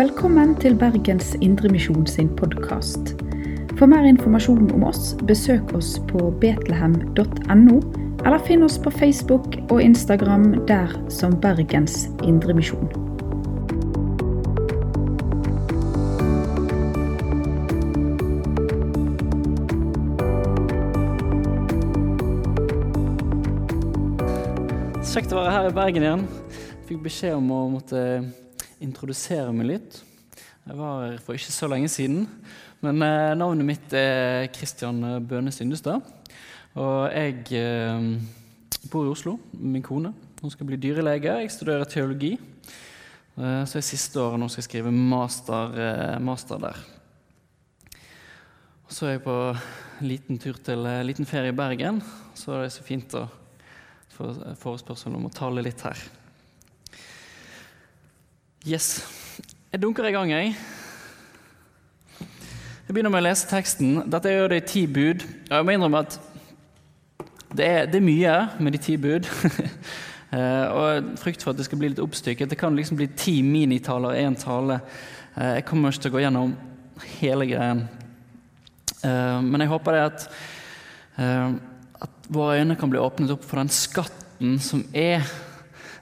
Velkommen til Bergens Indremisjon sin podkast. For mer informasjon om oss, besøk oss på betlehem.no, eller finn oss på Facebook og Instagram der som Bergens Indremisjon. Kjekt å være her i Bergen igjen. Fikk beskjed om å måtte introdusere meg litt. Jeg var her for ikke så lenge siden. Men eh, navnet mitt er Kristian Bøhne Syndestad. Og jeg eh, bor i Oslo med min kone. Hun skal bli dyrelege. Jeg studerer teologi. Eh, så er siste året nå skal jeg skrive master, eh, master der. Og så er jeg på en liten tur til en liten ferie i Bergen. Så er det så fint å få forespørsel om å tale litt her. Yes. Jeg dunker i gang, jeg. Jeg begynner med å lese teksten. Dette er jo de ti bud. Jeg må innrømme at det er, det er mye med de ti bud. og frykt for at det skal bli litt oppstykket. Det kan liksom bli ti minitaler i én tale. Jeg kommer ikke til å gå gjennom hele greien. Men jeg håper det at, at våre øyne kan bli åpnet opp for den skatten som er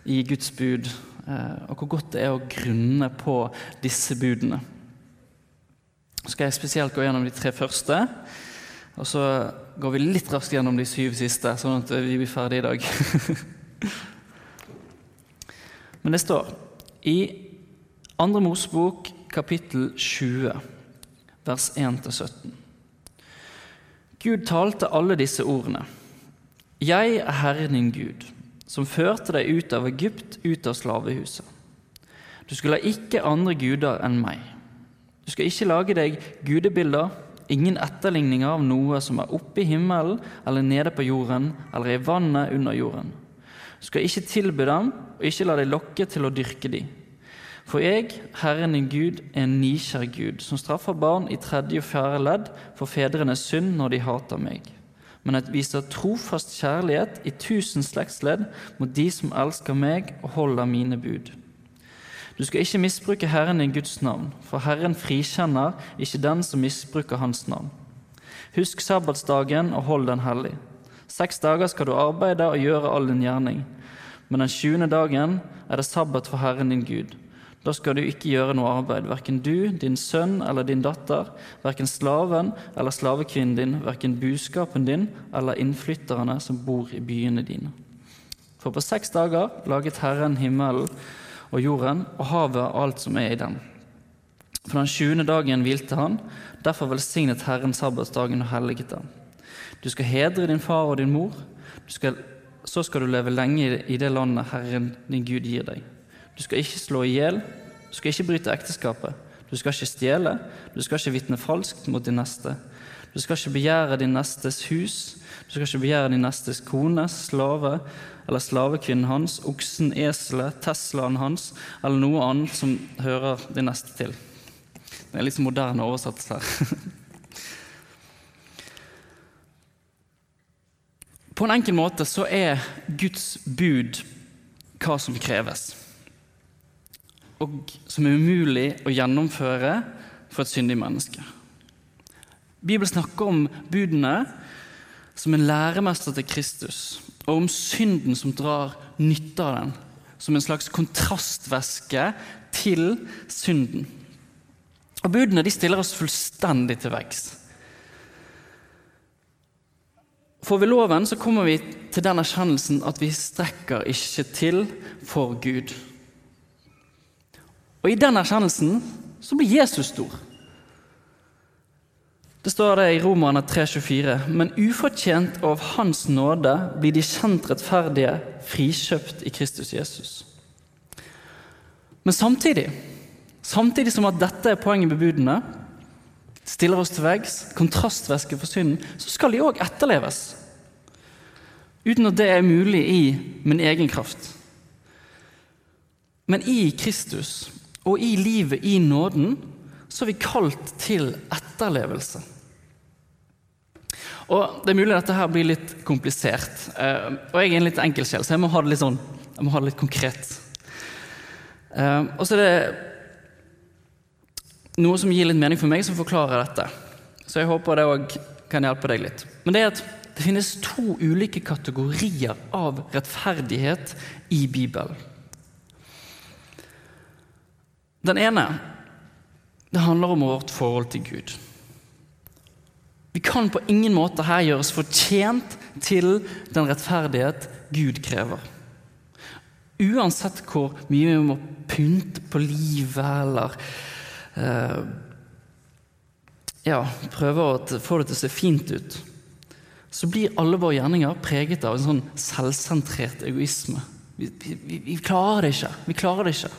i Guds bud og hvor godt det er å grunne på disse budene. Så skal jeg spesielt gå gjennom de tre første. Og så går vi litt raskt gjennom de syv siste, sånn at vi blir ferdige i dag. Men det står i Andre Mosebok kapittel 20, vers 1-17. Gud talte alle disse ordene. Jeg er Herren din Gud som førte deg ut av Egypt, ut av slavehuset. Du skulle ha ikke andre guder enn meg. Du skal ikke lage deg gudebilder, ingen etterligninger av noe som er oppe i himmelen eller nede på jorden eller i vannet under jorden. Du skal ikke tilby dem og ikke la deg lokke til å dyrke dem. For jeg, Herren din Gud, er en nikjær Gud, som straffer barn i tredje og fjerde ledd for fedrenes synd når de hater meg men at viser trofast kjærlighet i tusen slektsledd mot de som elsker meg og holder mine bud. Du skal ikke misbruke Herren din Guds navn, for Herren frikjenner ikke den som misbruker Hans navn. Husk sabbatsdagen og hold den hellig. Seks dager skal du arbeide og gjøre all din gjerning, men den sjuende dagen er det sabbat for Herren din Gud. Da skal du ikke gjøre noe arbeid, verken du, din sønn eller din datter, verken slaven eller slavekvinnen din, verken buskapen din eller innflytterne som bor i byene dine. For på seks dager laget Herren himmelen og jorden og havet og alt som er i den. For den sjuende dagen hvilte han, derfor velsignet Herren sabbatsdagen og helliget den. Du skal hedre din far og din mor, skal, så skal du leve lenge i det landet Herren din Gud gir deg. Du skal ikke slå i hjel, du skal ikke bryte ekteskapet. Du skal ikke stjele, du skal ikke vitne falskt mot din neste. Du skal ikke begjære din nestes hus, du skal ikke begjære din nestes kone, slave eller slavekvinnen hans, oksen, eselet, Teslaen hans eller noe annet som hører din neste til. Det er litt moderne oversettelse her. På en enkel måte så er Guds bud hva som kreves og som er umulig å gjennomføre for et syndig menneske. Bibelen snakker om budene som en læremester til Kristus, og om synden som drar nytte av den, som en slags kontrastvæske til synden. Og Budene de stiller oss fullstendig til veggs. For ved loven så kommer vi til den erkjennelsen at vi strekker ikke til for Gud. Og i den erkjennelsen så blir Jesus stor. Det står det i Romerne 3,24.: Men ufortjent av Hans nåde blir de kjent rettferdige, frikjøpt i Kristus Jesus. Men samtidig, samtidig som at dette er poenget med budene, stiller oss til veggs, kontrastvæske for synden, så skal de òg etterleves. Uten at det er mulig i min egen kraft. Men i Kristus og i livet i nåden så er vi kalt til etterlevelse. Og Det er mulig at dette her blir litt komplisert. Eh, og jeg er en litt enkel sjel, så jeg må ha det litt sånn, jeg må ha det litt konkret. Eh, og så er det noe som gir litt mening for meg, som forklarer dette. Så jeg håper det òg kan hjelpe deg litt. Men det er at det finnes to ulike kategorier av rettferdighet i Bibelen. Den ene det handler om vårt forhold til Gud. Vi kan på ingen måte her gjøres fortjent til den rettferdighet Gud krever. Uansett hvor mye vi må pynte på livet eller eh, ja, prøve å få det til å se fint ut, så blir alle våre gjerninger preget av en sånn selvsentrert egoisme. Vi, vi, vi klarer det ikke. Vi klarer det ikke.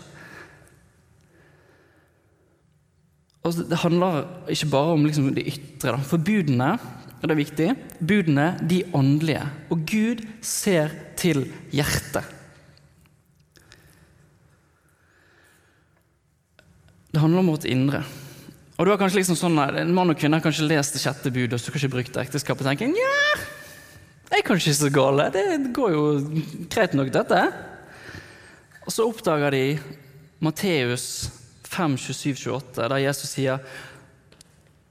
Altså, det handler ikke bare om liksom det ytre. For budene, og det er viktig, budene de åndelige. Og Gud ser til hjertet. Det handler om vårt indre. Og du har kanskje liksom sånn, En mann og kvinne har kanskje lest det sjette budet og så kanskje brukt ekteskapet og tenker nja, jeg er kanskje ikke så gale. Det går jo greit nok, dette. Og så oppdager de Matteus 5, 27, 28, der Jesus sier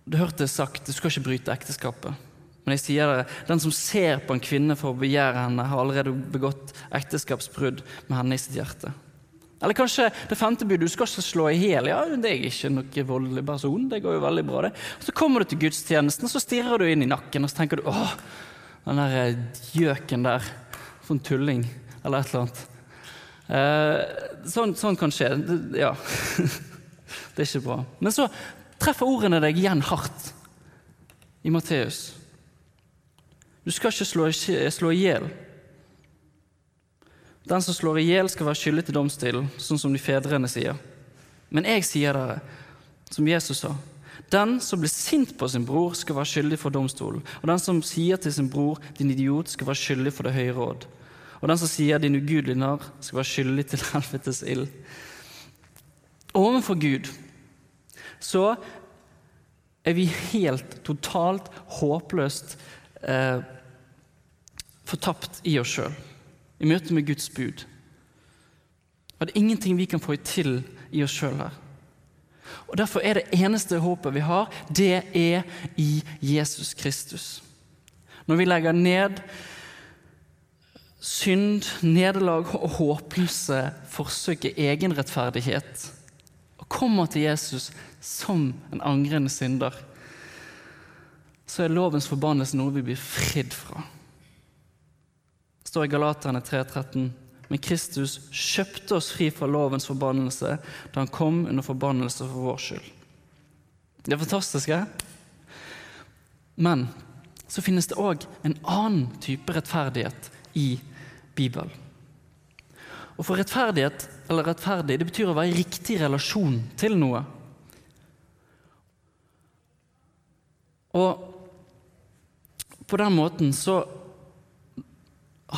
Du hørte det sagt, du skal ikke bryte ekteskapet. Men jeg sier det, den som ser på en kvinne for å begjære henne, har allerede begått ekteskapsbrudd med henne i sitt hjerte. Eller kanskje det femte budet, du skal ikke slå i hjel. Ja, det er ikke noen voldelig person. Det går jo veldig bra, det. Og så kommer du til gudstjenesten, og så stirrer du inn i nakken, og så tenker du åh, den der eh, gjøken der. For en tulling. Eller et eller annet. Eh, sånn, sånn, kan skje. Ja. det er ikke bra. Men så treffer ordene deg igjen hardt i Matteus. Du skal ikke slå, slå i hjel. Den som slår i hjel, skal være skyldig til domstilen, sånn som de fedrene sier. Men jeg sier dere, som Jesus sa, den som blir sint på sin bror, skal være skyldig for domstolen. Og den som sier til sin bror, din idiot, skal være skyldig for det høye råd. Og den som sier din ugudelige narr, skal være skyldig til helvetes ild. Overfor Gud så er vi helt, totalt, håpløst eh, fortapt i oss sjøl i møte med Guds bud. Og det er ingenting vi kan få til i oss sjøl her. Og Derfor er det eneste håpet vi har, det er i Jesus Kristus. Når vi legger ned synd, nederlag og håpløse forsøk i egenrettferdighet kommer til Jesus som en angrende synder, så er lovens forbannelse noe vi blir fridd fra. Det står i Galaterne 3,13. Men Kristus kjøpte oss fri fra lovens forbannelse da han kom under forbannelse for vår skyld. Det er fantastisk, ikke? Men så finnes det òg en annen type rettferdighet i Bibelen. Og for rettferdighet, eller rettferdig, det betyr å være i riktig relasjon til noe. Og på den måten så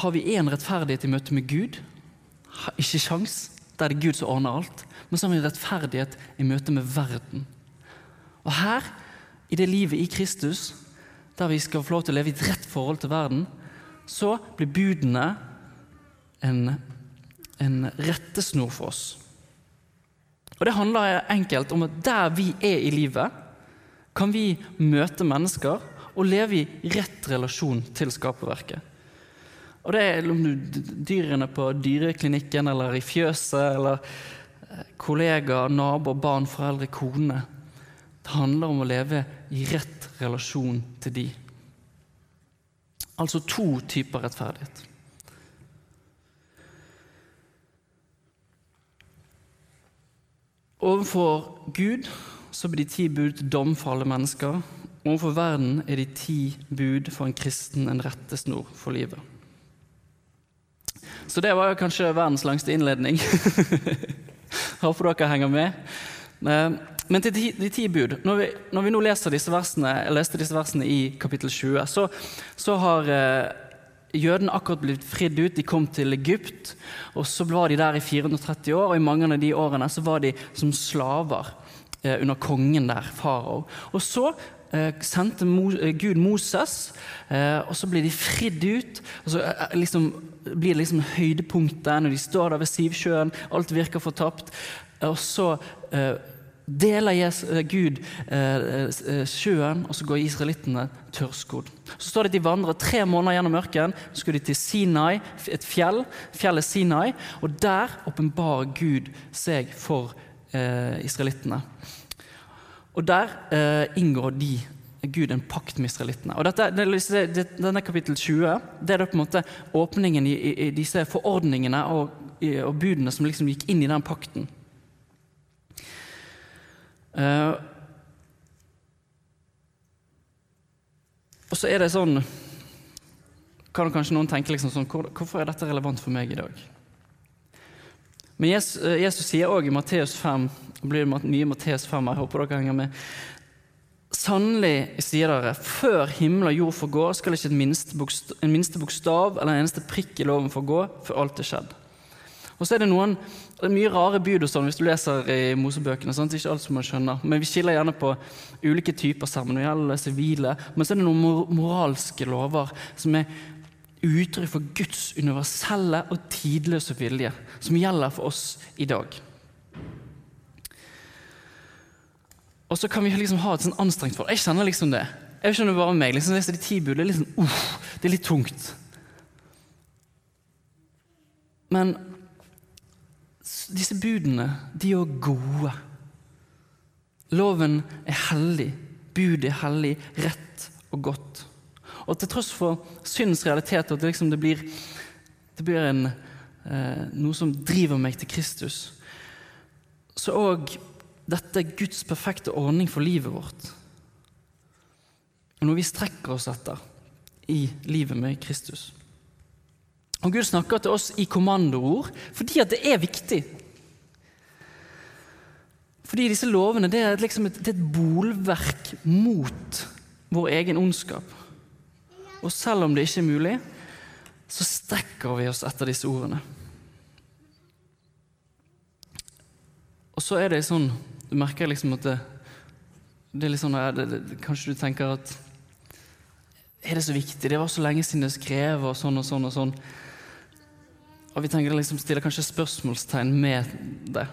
har vi én rettferdighet i møte med Gud. Ikke sjans. Da er det Gud som ordner alt. Men så har vi rettferdighet i møte med verden. Og her, i det livet i Kristus, der vi skal få lov til å leve i et rett forhold til verden, så blir budene en, en rettesnor for oss. Og Det handler enkelt om at der vi er i livet, kan vi møte mennesker og leve i rett relasjon til skaperverket. Og det er om du dyrene på dyreklinikken eller i fjøset eller eh, kollegaer, naboer, barn, foreldre, kone. Det handler om å leve i rett relasjon til de. Altså to typer rettferdighet. Overfor Gud så blir de ti bud dom for alle mennesker. Overfor verden er de ti bud for en kristen en rettesnor for livet. Så det var kanskje verdens langste innledning. Håper dere henger med. Eh, men til de, ti bud når vi, når vi, nå leser disse versene, leste disse versene i kapittel 20, så, så har eh, jødene akkurat blitt fridd ut. De kom til Egypt, og så var de der i 430 år. Og i mange av de årene så var de som slaver eh, under kongen der, farao. Og så Eh, sendte eh, Gud Moses, og så blir de fridd ut. og Så liksom, blir det liksom høydepunktet når de står der ved Sivsjøen, alt virker fortapt. Og så deler Jesus, Gud eh, eh, sjøen, og så går israelittene tørrskodd. Så står det at de vandrer tre måneder gjennom ørkenen. Så skulle de til Sinai, et fjell, fjellet Sinai, og der åpenbarer Gud seg for eh, israelittene. Og der eh, inngår de Gud en pakt med israelittene. Og Denne kapittel 20 det er da på en måte åpningen i, i, i disse forordningene og, i, og budene som liksom gikk inn i den pakten. Uh, og så er det sånn Kan kanskje noen tenke liksom sånn Hvorfor er dette relevant for meg i dag? Men Jesus, eh, Jesus sier òg i Matteus 5 det blir mye Matteus 5, jeg håper dere henger med. Sannelig, sier dere, før himmel og jord får gå, skal ikke minste bokstav, en minste bokstav eller en eneste prikk i loven få gå, før alt er skjedd. Og så er det noen det er mye rare bud og sånn hvis du leser i Mosebøkene. Sant? Ikke alt som man skjønner. Men vi skiller gjerne på ulike typer seremonielle, sivile. Men så er det noen moralske lover som er uttrykk for Guds universelle og tidløse vilje, som gjelder for oss i dag. Og så kan vi liksom ha et sånn anstrengt forhold. Jeg kjenner liksom det. Jeg skjønner bare meg. liksom Leser de ti det er liksom, uh, det er litt tungt. Men disse budene, de er gode. Loven er hellig, budet er hellig, rett og godt. Og til tross for syndens realitet, at det, liksom, det blir, det blir en, eh, noe som driver meg til Kristus, så òg dette er Guds perfekte ordning for livet vårt. Og noe vi strekker oss etter i livet med Kristus. Og Gud snakker til oss i kommandoord fordi at det er viktig. Fordi disse lovene det er, liksom et, det er et bolverk mot vår egen ondskap. Og selv om det ikke er mulig, så strekker vi oss etter disse ordene. Og så er det sånn Du merker liksom at det, det er litt sånn det, det, Kanskje du tenker at Er det så viktig? Det var så lenge siden det skrev, og sånn og sånn og sånn. Og vi tenker liksom stiller kanskje spørsmålstegn med det.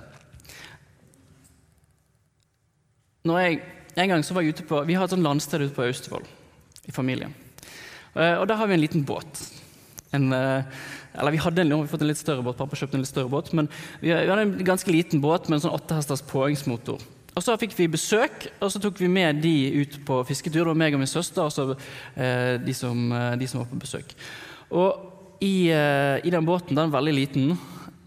Jeg, en gang var jeg ute på, Vi har et sånt landsted ute på Austevoll i familien. Uh, og Der har vi en liten båt. En, uh, eller vi hadde en, vi har fått en litt større båt, Pappa kjøpte en litt større båt, men vi, vi hadde en ganske liten båt med en sånn åttehesters påhengsmotor. Og Så fikk vi besøk, og så tok vi med de ut på fisketur. Det var meg og min søster og så, uh, de, som, de, som, var på besøk. Og i, i den båten, den er veldig liten,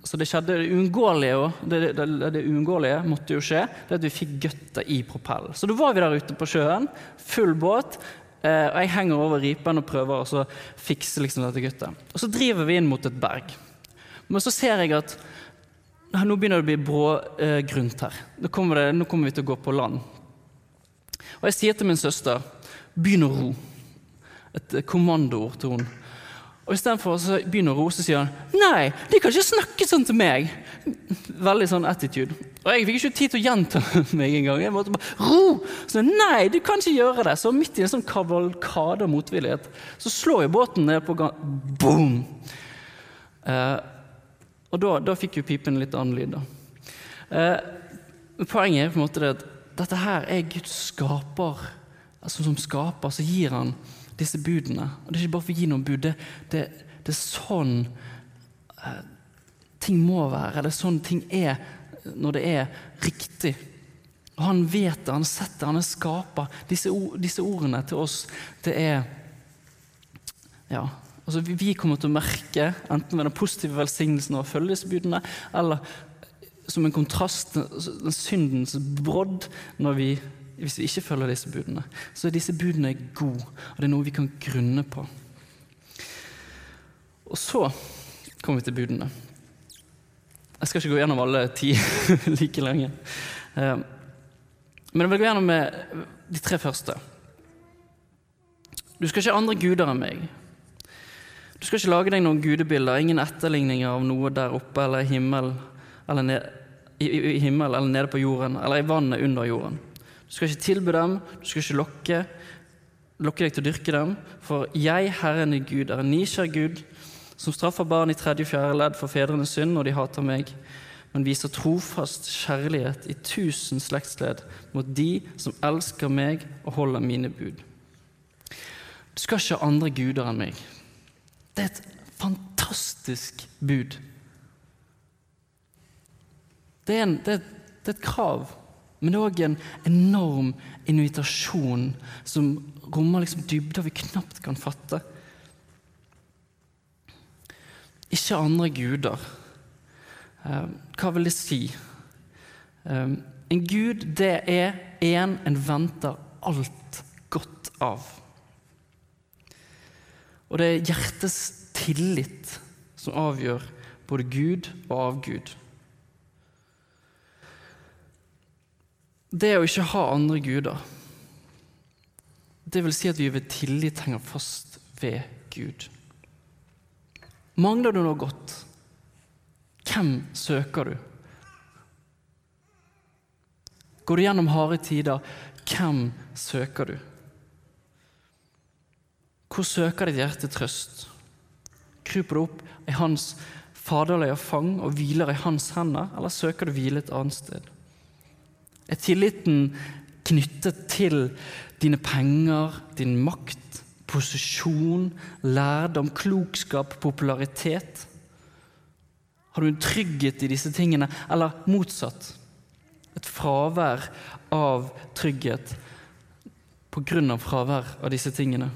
så det skjedde det uunngåelige, det, det, det, måtte jo skje, det at vi fikk gutta i propellen. Så da var vi der ute på sjøen, full båt, eh, og jeg henger over ripen og prøver å fikse liksom dette guttet. Og så driver vi inn mot et berg. Men så ser jeg at nå begynner det å bli brågrunt her. Nå kommer, nå kommer vi til å gå på land. Og jeg sier til min søster begynn å ro. Et kommandoord til henne. Og Istedenfor å begynne å rose, sier han nei, de kan ikke snakke sånn til meg. Veldig sånn attitude. Og jeg fikk ikke tid til å gjenta meg engang. Jeg måtte bare ro! Så nei, du kan ikke gjøre det. Så midt i en sånn kavalkade av motvillighet så slår jo båten ned på gang. Boom! Eh, og da, da, fikk jo pipen litt annen lyd, da. Eh, poenget er på en måte det at dette her er Guds skaper. Altså Som skaper så gir han disse budene. Og Det er ikke bare for å gi noen bud. Det, det, det er sånn eh, ting må være. Det er sånn ting er når det er riktig. Og Han vet det, han setter, han er skaper. Disse, disse ordene til oss, det er ja, altså Vi kommer til å merke, enten med den positive velsignelsen av å følge disse budene, eller som en kontrast, den syndens brodd, når vi hvis vi ikke følger disse budene, så er disse budene gode, og det er noe vi kan grunne på. Og så kommer vi til budene. Jeg skal ikke gå gjennom alle ti like lenge. Eh, men jeg vil gå gjennom med de tre første. Du skal ikke ha andre guder enn meg. Du skal ikke lage deg noen gudebilder, ingen etterligninger av noe der oppe eller himmel, eller ned, i, i, himmel eller nede på jorden, eller i vannet under jorden. Du skal ikke tilby dem, du skal ikke lokke, lokke deg til å dyrke dem. For jeg, Herren din Gud, er en nykjær Gud, som straffer barn i tredje og fjerde ledd for fedrenes synd når de hater meg, men viser trofast kjærlighet i tusen slektsledd mot de som elsker meg og holder mine bud. Du skal ikke ha andre guder enn meg. Det er et fantastisk bud. Det er, en, det er, det er et krav, men det er òg en enorm invitasjon som rommer liksom dybder vi knapt kan fatte. Ikke andre guder. Eh, hva vil det si? Eh, en gud, det er en en venter alt godt av. Og det er hjertets tillit som avgjør både Gud og avgud. Det å ikke ha andre guder, det vil si at vi ved tillit henger fast ved Gud. Mangler du noe godt? Hvem søker du? Går du gjennom harde tider? Hvem søker du? Hvor søker ditt hjerte trøst? Kryper du opp i hans faderlige fang og hviler i hans hender, eller søker du hvile et annet sted? Er tilliten knyttet til dine penger, din makt, posisjon, lærdom, klokskap, popularitet? Har du en trygghet i disse tingene, eller motsatt? Et fravær av trygghet av fravær av disse tingene?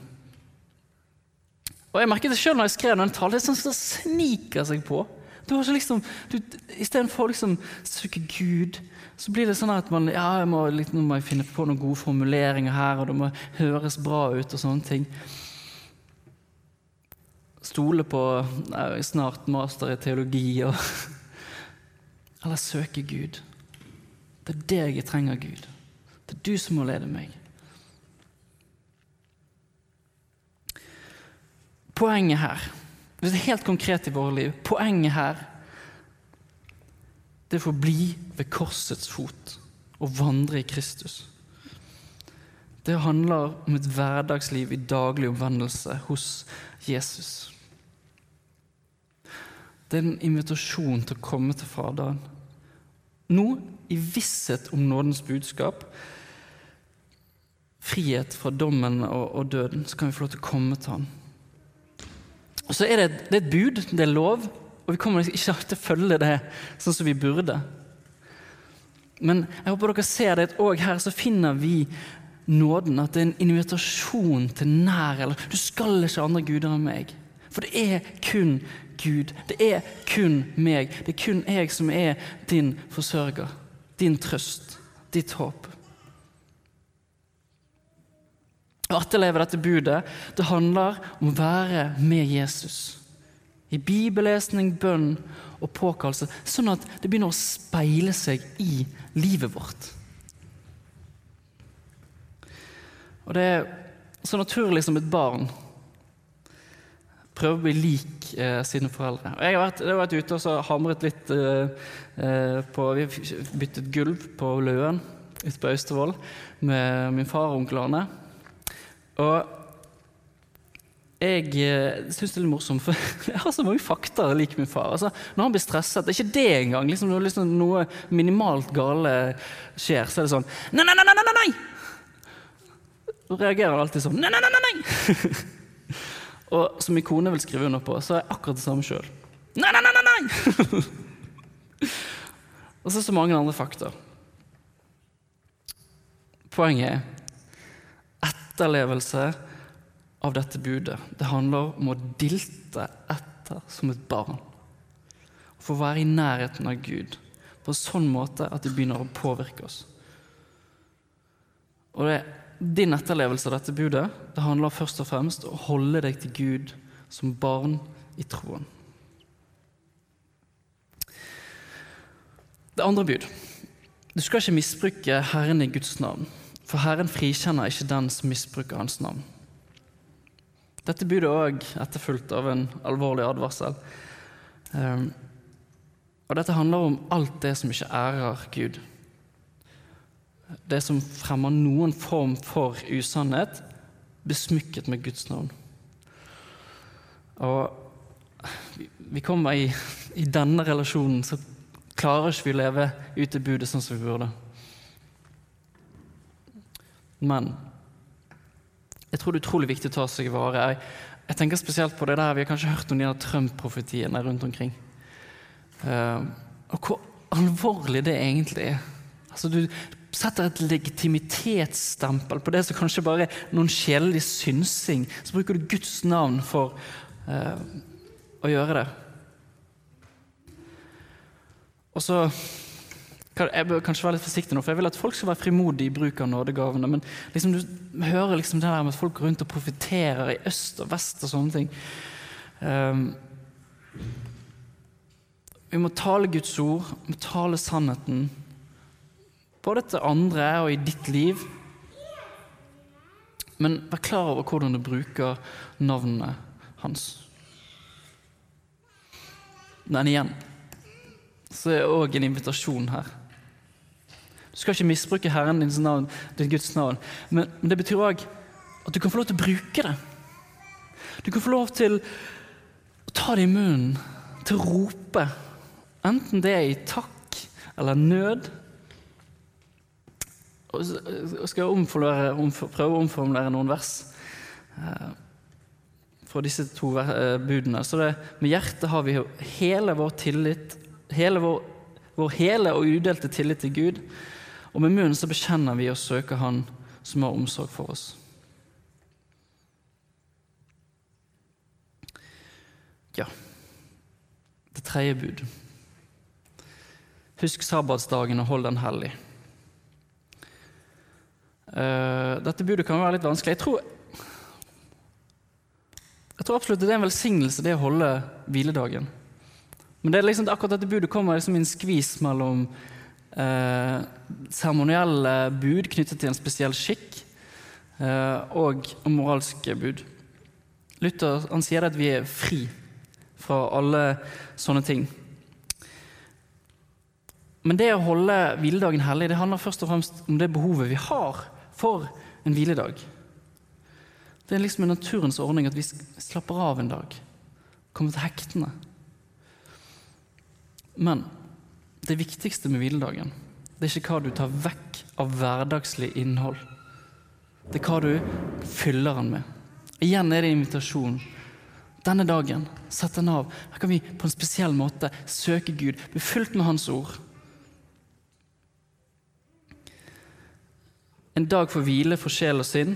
Og jeg merket det selv når jeg skrev den talen. Det er sånn som sniker seg på. Du har ikke liksom, du, Istedenfor å liksom søke Gud, så blir det sånn at man ja, jeg må, nå må jeg finne på noen gode formuleringer her, og det må høres bra ut og sånne ting. Stole på jeg snart master i teologi og Eller søke Gud. Det er deg jeg trenger, Gud. Det er du som må lede meg. Poenget her, hvis det er helt konkret i våre liv Poenget her det er for å bli ved korsets fot og vandre i Kristus. Det handler om et hverdagsliv i daglig omvendelse hos Jesus. Det er en invitasjon til å komme til Faderen. Nå i visshet om nådens budskap, frihet fra dommen og, og døden, så kan vi få lov til å komme til ham. Og så er det, det er et bud, det er lov, og vi kommer ikke til å følge det sånn som vi burde. Men jeg håper dere ser det at òg her så finner vi nåden, at det er en invitasjon til nær eller Du skal ikke ha andre guder enn meg. For det er kun Gud. Det er kun meg. Det er kun jeg som er din forsørger, din trøst, ditt håp. Å etterleve dette budet det handler om å være med Jesus. I bibellesning, bønn og påkallelse, sånn at det begynner å speile seg i livet vårt. Og det er så naturlig som et barn prøver å bli lik eh, sine foreldre. Og jeg har vært, jeg har vært ute og så hamret litt eh, eh på Vi byttet gulv på Løen ute på Austevoll med min far og onkel Arne. Og jeg eh, syns det er litt morsomt, for jeg har så mange fakta lik min far. Altså, når han blir stresset, det er ikke det engang. Liksom, når liksom noe minimalt gale skjer, så er det sånn Nei, nei, nei! nei, nei, nei! Og reagerer han alltid sånn Nei, nei, nei! nei, nei! Og som min kone vil skrive under på, så er jeg akkurat det samme sjøl. Nei, nei, nei, nei! nei! Og så er det så mange andre fakta. Poenget er etterlevelse av dette budet. Det handler om å dilte etter som et barn. Få være i nærheten av Gud på en sånn måte at det begynner å påvirke oss. Og det, Din etterlevelse av dette budet det handler først og fremst om å holde deg til Gud som barn i troen. Det andre bud. Du skal ikke misbruke Herren i Guds navn. For Herren frikjenner ikke den som misbruker Hans navn. Dette budet er òg etterfulgt av en alvorlig advarsel. Um, og dette handler om alt det som ikke ærer Gud. Det som fremmer noen form for usannhet, besmykket med Guds navn. Og vi kommer i, i denne relasjonen så klarer ikke vi leve ut det budet sånn som vi burde. Men jeg tror det er utrolig viktig å ta seg i vare. Jeg, jeg, tenker spesielt på det der, Vi har kanskje hørt om de Trump-profetiene rundt omkring. Uh, og hvor alvorlig det egentlig er. Altså, du setter et legitimitetsstempel på det som kanskje bare er noen sjelelig synsing. Så bruker du Guds navn for uh, å gjøre det. Og så jeg bør kanskje være litt forsiktig nå, for jeg vil at folk skal være frimodige i bruk av nådegavene. Men liksom, du hører liksom det der med at folk går rundt og profitterer i øst og vest og sånne ting. Um, vi må tale Guds ord, vi må tale sannheten. Både til andre og i ditt liv. Men vær klar over hvordan du bruker navnet hans. Men igjen så er det òg en invitasjon her. Du skal ikke misbruke Herren din navn, din Guds navn. Men, men det betyr òg at du kan få lov til å bruke det. Du kan få lov til å ta det i munnen, til å rope. Enten det er i takk eller nød. Og skal jeg prøve å omformulere noen vers eh, fra disse to eh, budene. Så det, med hjertet har vi hele vår tillit, hele vår, vår hele og udelte tillit til Gud. Og med munnen så bekjenner vi og søker Han som har omsorg for oss. Ja Det tredje bud. Husk sabbatsdagen og hold den hellig. Uh, dette budet kan være litt vanskelig. Jeg tror, jeg tror absolutt det er en velsignelse, det å holde hviledagen. Men det er liksom, akkurat dette budet kommer liksom i en skvis mellom eh, seremonielle bud knyttet til en spesiell skikk eh, og moralske bud. Luther han sier at vi er fri fra alle sånne ting. Men det å holde hviledagen hellig det handler først og fremst om det behovet vi har for en hviledag. Det er liksom en naturens ordning at vi slapper av en dag. Kommer til hektene. Men det viktigste med hviledagen det er ikke hva du tar vekk av hverdagslig innhold. Det er hva du fyller den med. Igjen er det invitasjon. Denne dagen, sett den av. Her kan vi på en spesiell måte søke Gud, bli fulgt med Hans ord. En dag for hvile for sjel og sinn,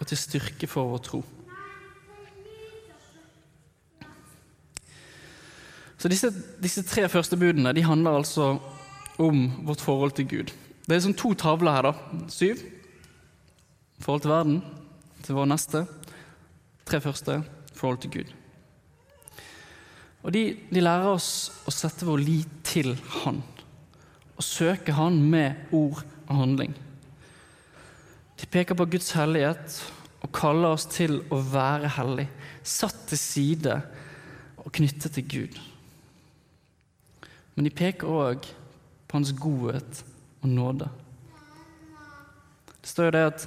og til styrke for vår tro. Så disse, disse, tre første budene de handler altså om vårt forhold til Gud. Det er sånn to tavler her. da. Syv forhold til verden, til vår neste. Tre første forhold til Gud. Og de, de lærer oss å sette vår lit til Han. Og søke Han med ord og handling. De peker på Guds hellighet og kaller oss til å være hellig, satt til side og knyttet til Gud. Men de peker òg på hans godhet og nåde. Det står jo det at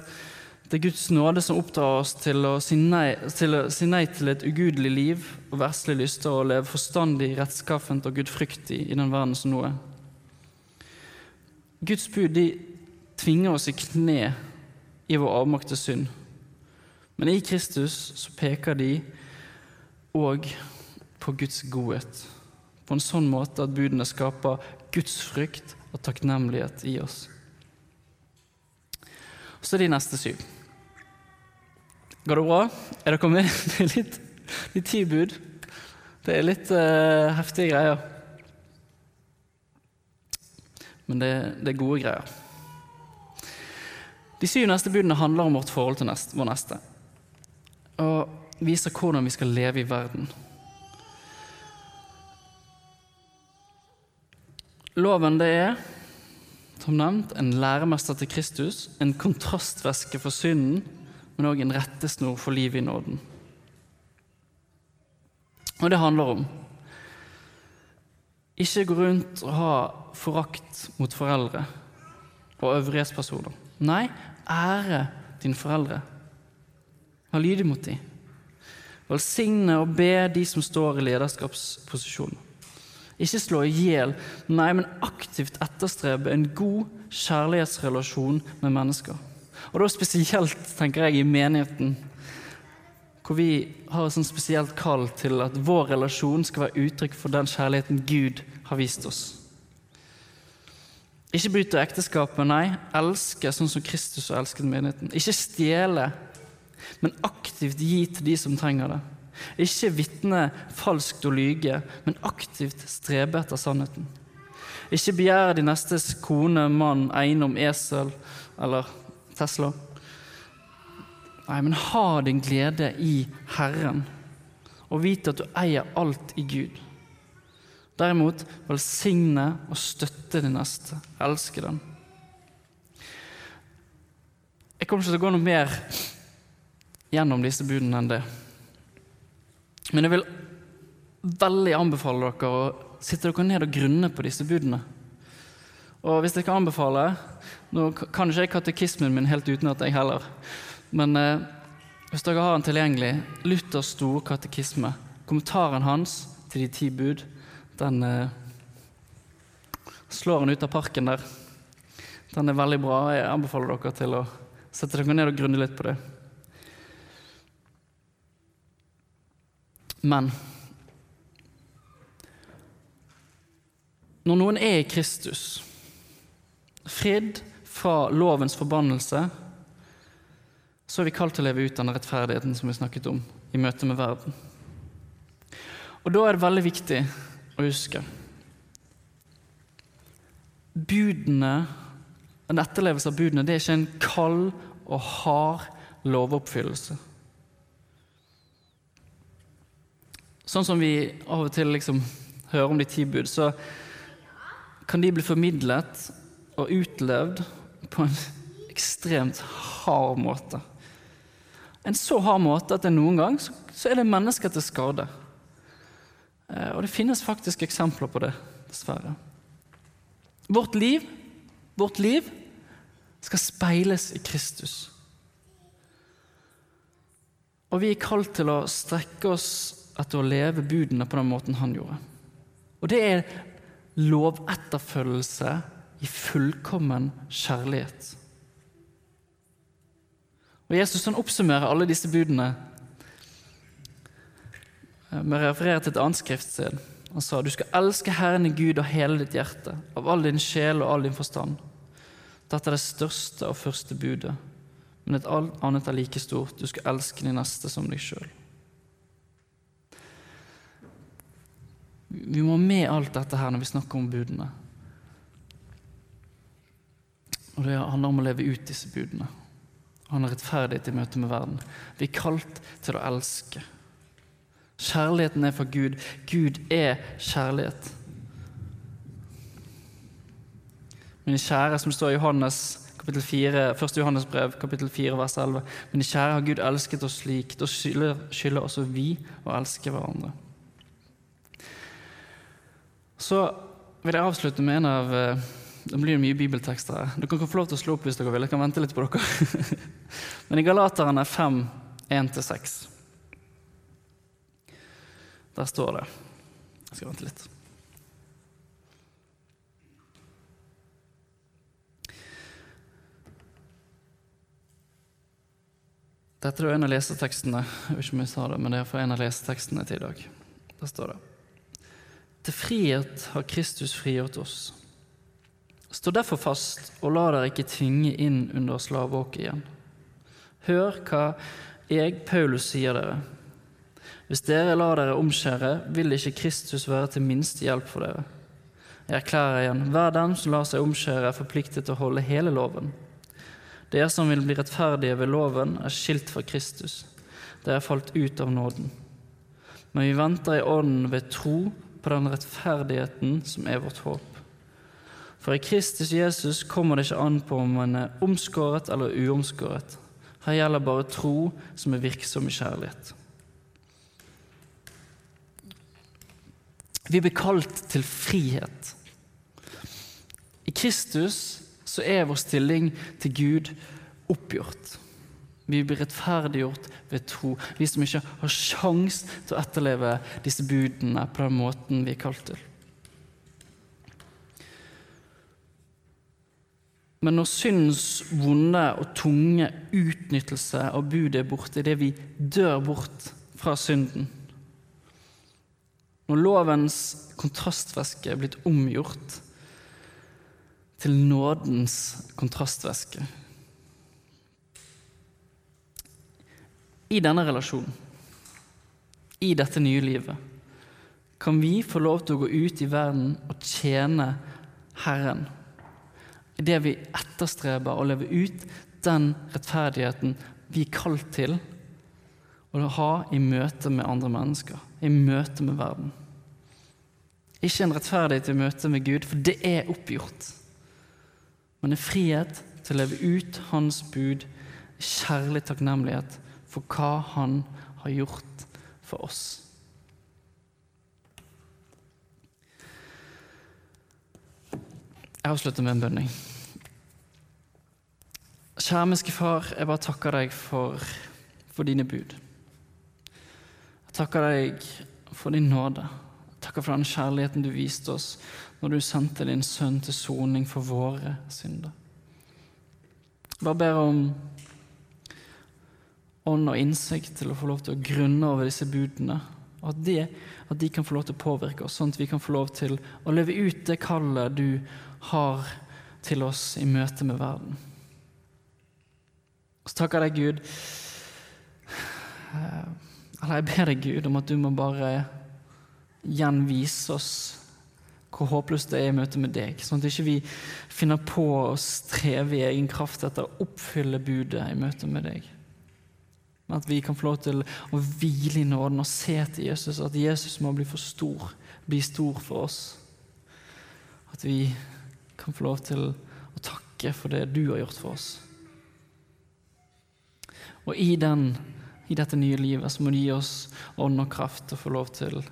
det er Guds nåde som oppdrar oss til å si nei til, si nei til et ugudelig liv og verslige lyster og leve forstandig, rettskaffent og gudfryktig i den verden som nå er. Guds bud de tvinger oss i kne i vår avmakte synd. Men i Kristus så peker de òg på Guds godhet på en sånn måte at budene skaper gudsfrykt og takknemlighet i oss. Så er de neste syv. Går det bra? Er dere med? Det er litt de ti bud. Det er litt uh, heftige greier. Men det, det, er gode greier. De syv neste budene handler om vårt forhold til neste, vår neste. Og viser hvordan vi skal leve i verden. Loven det er, som nevnt, en læremester til Kristus, en kontrastvæske for synden, men òg en rettesnor for livet i nåden. Og det handler om ikke gå rundt og ha forakt mot foreldre og øvrighetspersoner. Nei, ære dine foreldre. Vær lydig mot dem. Velsigne og be de som står i lederskapsposisjoner. Ikke slå i hjel, nei, men aktivt etterstrebe en god kjærlighetsrelasjon med mennesker. Og da spesielt, tenker jeg, i menigheten, hvor vi har et sånn spesielt kall til at vår relasjon skal være uttrykk for den kjærligheten Gud har vist oss. Ikke bryte ekteskapet, nei. Elske sånn som Kristus har elsket menigheten. Ikke stjele, men aktivt gi til de som trenger det. Ikke vitne falskt og lyge, men aktivt strebe etter sannheten. Ikke begjære de nestes kone, mann, eiendom, esel eller Tesla. Nei, men ha din glede i Herren, og vite at du eier alt i Gud. Derimot velsigne og støtte din neste. Elske den. Jeg kommer ikke til å gå noe mer gjennom disse budene enn det. Men jeg vil veldig anbefale dere å sitte dere ned og grunne på disse budene. Og hvis jeg kan anbefale Nå kan ikke jeg katekismen min helt utenat, jeg heller. Men eh, hvis dere har den tilgjengelig, Luthers store katekisme, kommentaren hans til de ti bud, den eh, slår han ut av parken der. Den er veldig bra. Jeg anbefaler dere til å sette dere ned og grunne litt på det. Men når noen er i Kristus, fridd fra lovens forbannelse, så er vi kalt til å leve ut den rettferdigheten som vi snakket om i møte med verden. Og da er det veldig viktig å huske. Budene, En etterlevelse av budene det er ikke en kald og hard lovoppfyllelse. Sånn som vi av og til liksom hører om de ti bud, så kan de bli formidlet og utlevd på en ekstremt hard måte. En så hard måte at det noen gang så, er det mennesker til skade. Eh, og det finnes faktisk eksempler på det, dessverre. Vårt liv, vårt liv skal speiles i Kristus. Og vi er kalt til å strekke oss etter å leve budene på den måten han gjorde. Og det er lovetterfølgelse i fullkommen kjærlighet. Og Jesus han oppsummerer alle disse budene vi refererer til et annet skriftsted. Han sa du skal elske Herren i Gud av hele ditt hjerte, av all din sjel og all din forstand. Dette er det største og første budet, men et annet er like stort. Du skal elske din neste som deg sjøl. Vi må med alt dette her når vi snakker om budene. Og Det handler om å leve ut disse budene. Han er rettferdighet i møte med verden. Vi er kalt til å elske. Kjærligheten er fra Gud. Gud er kjærlighet. Mine kjære, som står i Johannes kapittel 4, 1. Johannes brev, kapittel 4, vers 11. Mine kjære, har Gud elsket oss slik. Da skylder, også vi å elske hverandre. Så vil jeg avslutte med en av eh, Det blir mye bibeltekster her. Dere kan få lov til å slå opp hvis dere vil. Jeg kan vente litt på dere. Men i Galaterne 5, 1-6 der står det Jeg skal vente litt. Dette er en av lesetekstene jeg vet ikke om jeg sa det, men det er fra en av lesetekstene til i dag. Der står det Til frihet har Kristus frigjort oss. Stå derfor fast, og la dere ikke tvinge inn under slaveåket igjen. Hør hva jeg, Paulus, sier dere. Hvis dere lar dere omskjære, vil ikke Kristus være til minste hjelp for dere. Jeg erklærer igjen, hver den som lar seg omskjære, er forpliktet til å holde hele loven. Dere som vil bli rettferdige ved loven, er skilt fra Kristus. Dere er falt ut av nåden. Men vi venter i ånden ved tro på den rettferdigheten som er vårt håp. For i Kristus Jesus kommer det ikke an på om man er omskåret eller uomskåret. Her gjelder bare tro som er virksom i kjærlighet. Vi blir kalt til frihet. I Kristus så er vår stilling til Gud oppgjort. Vi blir rettferdiggjort ved tro. Vi som ikke har sjanse til å etterleve disse budene på den måten vi er kalt til. Men når syndens vonde og tunge utnyttelse av budet er borte, idet vi dør bort fra synden Når lovens kontrastvæske er blitt omgjort til nådens kontrastvæske I denne relasjonen, i dette nye livet, kan vi få lov til å gå ut i verden og tjene Herren i det vi etterstreber å leve ut den rettferdigheten vi er kalt til å ha i møte med andre mennesker, i møte med verden. Ikke en rettferdighet i møte med Gud, for det er oppgjort. Men en frihet til å leve ut Hans bud, kjærlig takknemlighet for hva Han har gjort for oss. Jeg avslutter med en bønning. Kjærmeske Far, jeg bare takker deg for, for, dine bud. Jeg takker deg for din nåde. Jeg takker for den kjærligheten du viste oss når du sendte din sønn til soning for våre synder. Jeg bare ber om ånd og innsikt til å få lov til å grunne over disse budene. Og at, det, at de kan få lov til å påvirke oss, sånn at vi kan få lov til å leve ut det kallet du har til oss i møte med verden. Så takker jeg deg, Gud. Eller jeg ber deg, Gud, om at du må bare gjenvise oss hvor håpløst det er i møte med deg, sånn at ikke vi finner på å streve i egen kraft etter å oppfylle budet i møte med deg. Men at vi kan få lov til å hvile i nåden og se til Jesus, at Jesus må bli for stor, bli stor for oss. At vi kan få lov til å takke for det du har gjort for oss. Og i, den, i dette nye livet så må du gi oss ånd og kraft til å få lov til å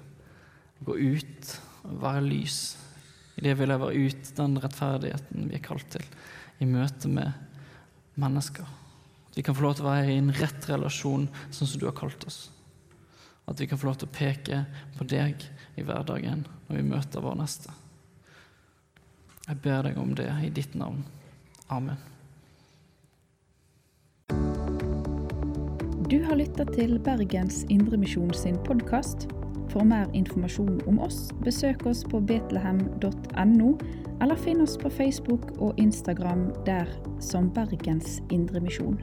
gå ut og være lys i det vi lever ut den rettferdigheten vi er kalt til, i møte med mennesker. At vi kan få lov til å være i en rett relasjon sånn som du har kalt oss. At vi kan få lov til å peke på deg i hverdagen når vi møter vår neste. Jeg ber deg om det i ditt navn. Amen. Du har lytta til Bergens Indremisjon sin podkast. For mer informasjon om oss, besøk oss på betlehem.no, eller finn oss på Facebook og Instagram der som Bergens Indremisjon.